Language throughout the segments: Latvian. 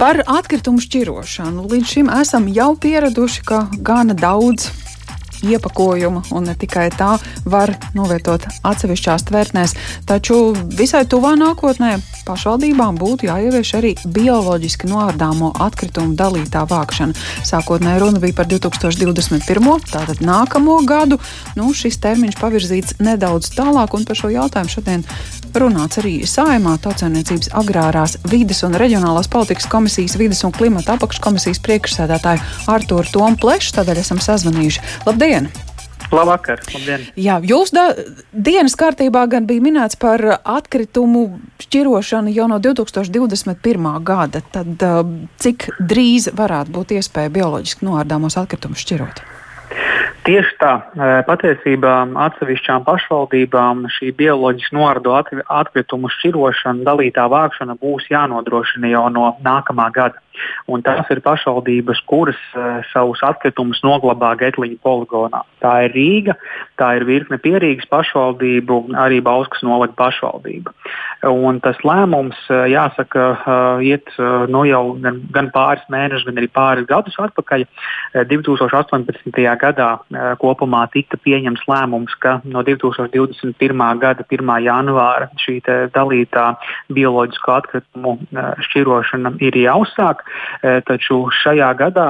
Par atkritumu šķirošanu. Līdz šim esam jau pieraduši, ka gana daudz iepakojuma, un ne tikai tā var novietot atsevišķās tvertnēs, taču visai tuvā nākotnē pašvaldībām būtu jāievieš arī bioloģiski noārdāmo atkritumu dalītā vākšana. Sākotnēji runa bija par 2021. tātad nākamo gadu. Nu, šis termiņš pavirzīts nedaudz tālāk, un par šo jautājumu šodien runāts arī Sājumā Tautsēmniecības agrārās vides un reģionālās politikas komisijas vides un klimata apakškomisijas priekšsēdētāju Artūru Tomu Plešu, tādēļ esam sazvanījuši. Labdien! Labvakar! Labdien. Jā, jūs da, dienas kārtībā gan bija minēts par atkritumu šķirošanu jau no 2021. gada. Tad cik drīz varētu būt iespēja bioloģiski noārdāmos atkritumus šķirot? Tieši tā, patiesībā atsevišķām pašvaldībām šī bioloģiski noārdo atkritumu šķirošana, dalītā vākšana būs jānodrošina jau no nākamā gada. Un tās ir pašvaldības, kuras uh, savus atkritumus noglabā Getliņa poligonā. Tā ir Rīga, tā ir virkne pierīgas pašvaldību, arī Bauskas novada pašvaldība. Un tas lēmums, uh, jāsaka, uh, iet nu jau gan, gan pāris mēnešus, gan arī pāris gadus atpakaļ. 2018. gadā kopumā tika pieņemts lēmums, ka no 2021. gada 1. janvāra šī dalītā bioloģisko atkritumu šķirošana ir jāuzsāk. Taču šajā gadā,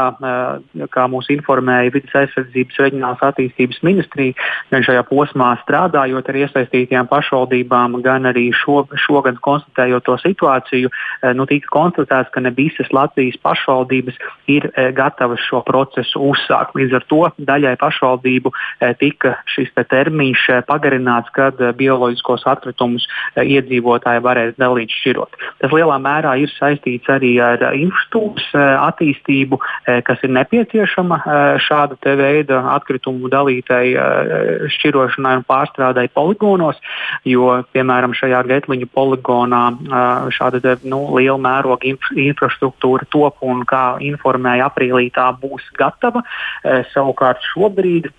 kā mūs informēja Vides aizsardzības reģionālās attīstības ministrija, gan šajā posmā strādājot ar iesaistītajām pašvaldībām, gan arī šo, šogad konstatējot to situāciju, nu, tika konstatēts, ka ne visas Latvijas pašvaldības ir gatavas šo procesu uzsākt. Līdz ar to daļai pašvaldību tika šis te termiņš pagarināts, kad bioloģiskos atkritumus iedzīvotāji varēs dalīt šķirot. Tas lielā mērā ir saistīts arī ar infrastruktūras attīstību, kas ir nepieciešama šāda veida atkritumu dalītai šķirošanai un pārstrādai poligonos, jo, piemēram, šajā Getliņu poligonā šāda nu, liela mēroga infrastruktūra top un, kā informēja aprīlī, tā būs gatava. Savukārt šobrīd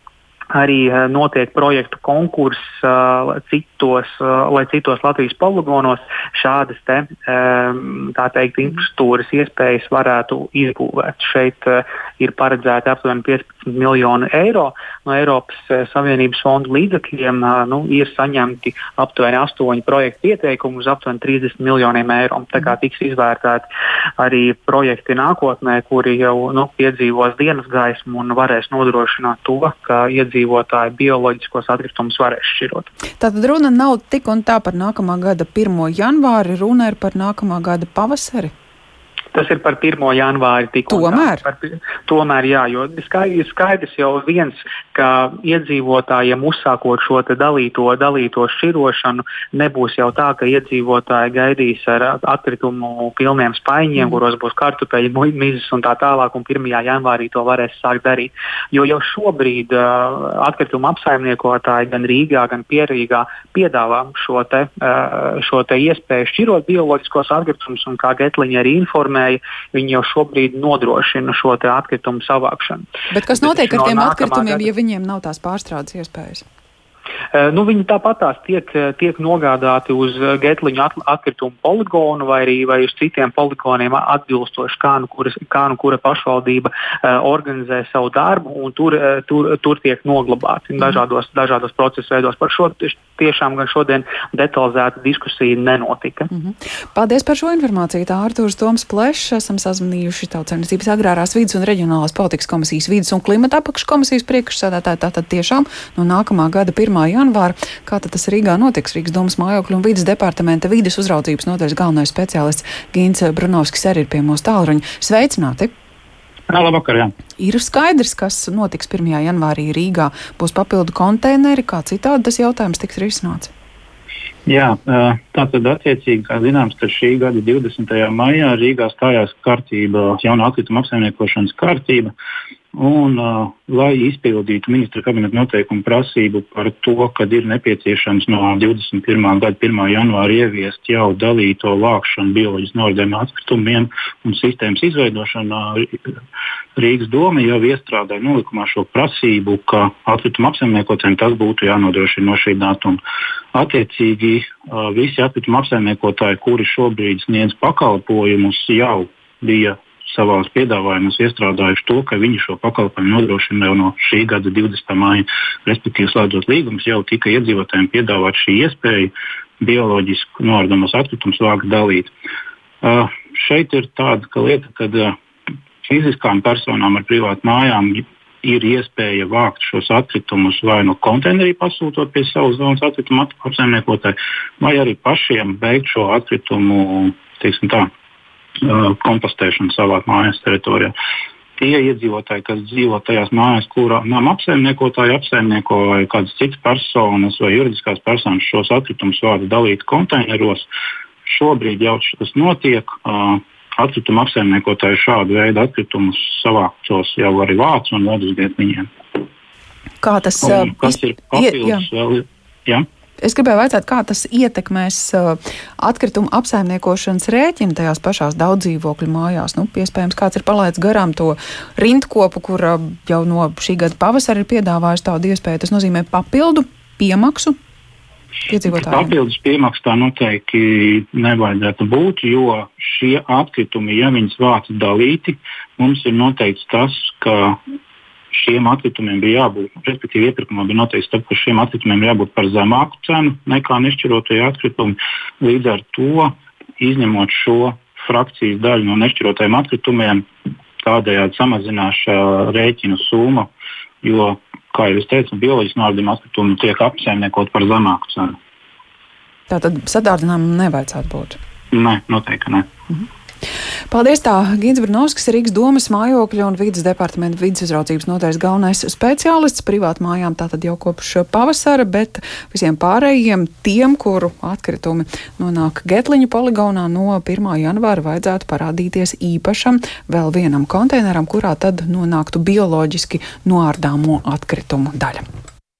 arī notiek projektu konkurss uh, citos, uh, lai citos Latvijas poligonos šādas te, um, teikt, infrastruktūras iespējas varētu izbūvēt. Šeit uh, ir paredzēti aptuveni 15 miljoni eiro no Eiropas Savienības fondu līdzekļiem. Nu, ir saņemti aptuveni 8 projektu pieteikumu uz aptuveni 30 miljoniem eiro. Tā kā tiks izvērtēti arī projekti nākotnē, kuri jau nu, piedzīvos dienas gaismu un varēs nodrošināt to, ka iedzīvotāji bioloģiskos atkritumus varēs šķirot. Tātad runa nav tik un tā par nākamā gada 1. janvāri, runa ir par nākamā gada pavasari. Tas ir par 1. janvāri. Tomēr. Par, tomēr, jā, jo ir skaidrs jau viens, ka iedzīvotājiem uzsākot šo dalīto, dalīto šķirošanu, nebūs jau tā, ka iedzīvotāji gaidīs ar atkritumu pilniem spaiņiem, mm. kuros būs kartupeļi, mizas un tā tālāk, un 1. janvārī to varēs sākt darīt. Jo jau šobrīd uh, atkritumu apsaimniekotāji gan Rīgā, gan Pierīgā piedāvā šo, te, uh, šo te iespēju šķirot bioloģiskos atkritumus, un kā Getliņa arī informē, uzņēmēji, viņi jau šobrīd nodrošina šo atkritumu savākšanu. Bet kas notiek Bet ar tiem atkritumiem, gada... ja viņiem nav tās pārstrādes iespējas? Eh, nu, viņi tāpat tās tiek, eh, tiek nogādāti uz eh, Getliņa atkritumu poligonu vai arī vai uz citiem poligoniem atbilstoši, kā nu, kuras, kā nu kura pašvaldība uh, organizē savu darbu, un tur, uh, tur, tur tiek noglabāti mm. dažādos, dažādos procesu veidos. Par šo tiešām gan šodien detalizēta diskusija nenotika. Mm -hmm. Paldies par šo informāciju. Tā Artūrs Toms Plešs esam sazvanījuši Tautsēmniecības agrārās vidas un reģionālās politikas komisijas vidas un klimata apakškomisijas priekšsēdētāji. Tātad tiešām no nākamā gada 1 janvāra. Kā tas Rīgā notiks? Rīgas domas mājokļu un vidas departamenta vidas uzraudzības nodaļas galvenais speciālists Gins Brunovskis arī ir pie mūsu tālruņa. Sveicināti! Labvakar, jā. Ir skaidrs, kas notiks 1. janvārī Rīgā. Būs papildu konteineri, kā citādi tas jautājums tiks risināts. Jā, tā tad attiecīgi, kā zināms, šī gada 20. maijā Rīgā stājās kārtība, jauna atkrituma apsaimniekošanas kārtība. Un, uh, lai izpildītu ministra kabineta noteikumu prasību par to, ka ir nepieciešams no 21. gada 1. janvāra ieviest jau dalīto vākšanu bioloģiski noordēm atkritumiem un sistēmas izveidošanā, Rīgas doma jau iestrādāja nolikumā šo prasību, ka atkrituma apsaimniekotājiem tas būtu jānodrošina no šī datuma. Attiecīgi, uh, visi atkrituma apsaimniekotāji, kuri šobrīd sniedz pakalpojumus, jau bija savās piedāvājumos iestrādājuši to, ka viņi šo pakalpojumu nodrošina jau no šī gada 20. māja, respektīvi slēdzot līgumus, jau tika iedzīvotājiem piedāvāt šī iespēja bioloģiski noardamos atkritumus vākt dalīt. Uh, šeit ir tāda lieta, ka uh, fiziskām personām ar privātu mājām ir iespēja vākt šos atkritumus vai no konteinerī pasūtot pie savas zonas atkritumu apsaimniekotāja, vai arī pašiem veikt šo atkritumu, tā, kompostēšanu savā mājas teritorijā. Tie iedzīvotāji, kas dzīvo tajās mājās, kurām apsaimniekotāji apsaimnieko vai kādas citas personas vai juridiskās personas šos atkritumus vāda dalīt konteineros, šobrīd jau tas notiek. Atkrituma apsaimniekotāji šādu veidu atkritumus savāktos jau arī vāc un ved uz vietņiem. Kā tas un, ir papildus? Jā. Vēl, ja? Es gribēju jautāt, kā tas ietekmēs uh, atkritumu apsaimniekošanas rēķinu tajās pašās daudzdzīvokļu mājās. Nu, iespējams, kāds ir palaidis garām to rindkopu, kur uh, jau no šī gada pavasara ir piedāvājis tādu iespēju. Tas nozīmē papildu piemaksu Papildus piemaksu tā noteikti nevajadzētu būt, jo šie atkritumi, ja viņas vāc dalīti, mums ir noteikts tas, ka šiem atkritumiem bija jābūt, respektīvi, iepirkumā bija noteikts, tad, ka šiem atkritumiem jābūt par zemāku cenu nekā nešķirotie atkritumi. Līdz ar to, izņemot šo frakcijas daļu no nešķirotajiem atkritumiem, tādējādi samazinās rēķinu summu, jo, kā jau es teicu, bioloģiski noardījumi atkritumi tiek apsaimniekot par zemāku cenu. Tātad sadārdinājumam nevajadzētu būt? Nē, noteikti ne. Mhm. Paldies! Tā Gins Brunovskis, Rīgas domas mājokļa un vidas departamenta vidas uzraudzības notais galvenais speciālists privātu mājām tātad jau kopš pavasara, bet visiem pārējiem tiem, kuru atkritumi nonāk Getliņu poligonā no 1. janvāra vajadzētu parādīties īpašam vēl vienam konteineram, kurā tad nonāktu bioloģiski noārdāmo atkritumu daļa.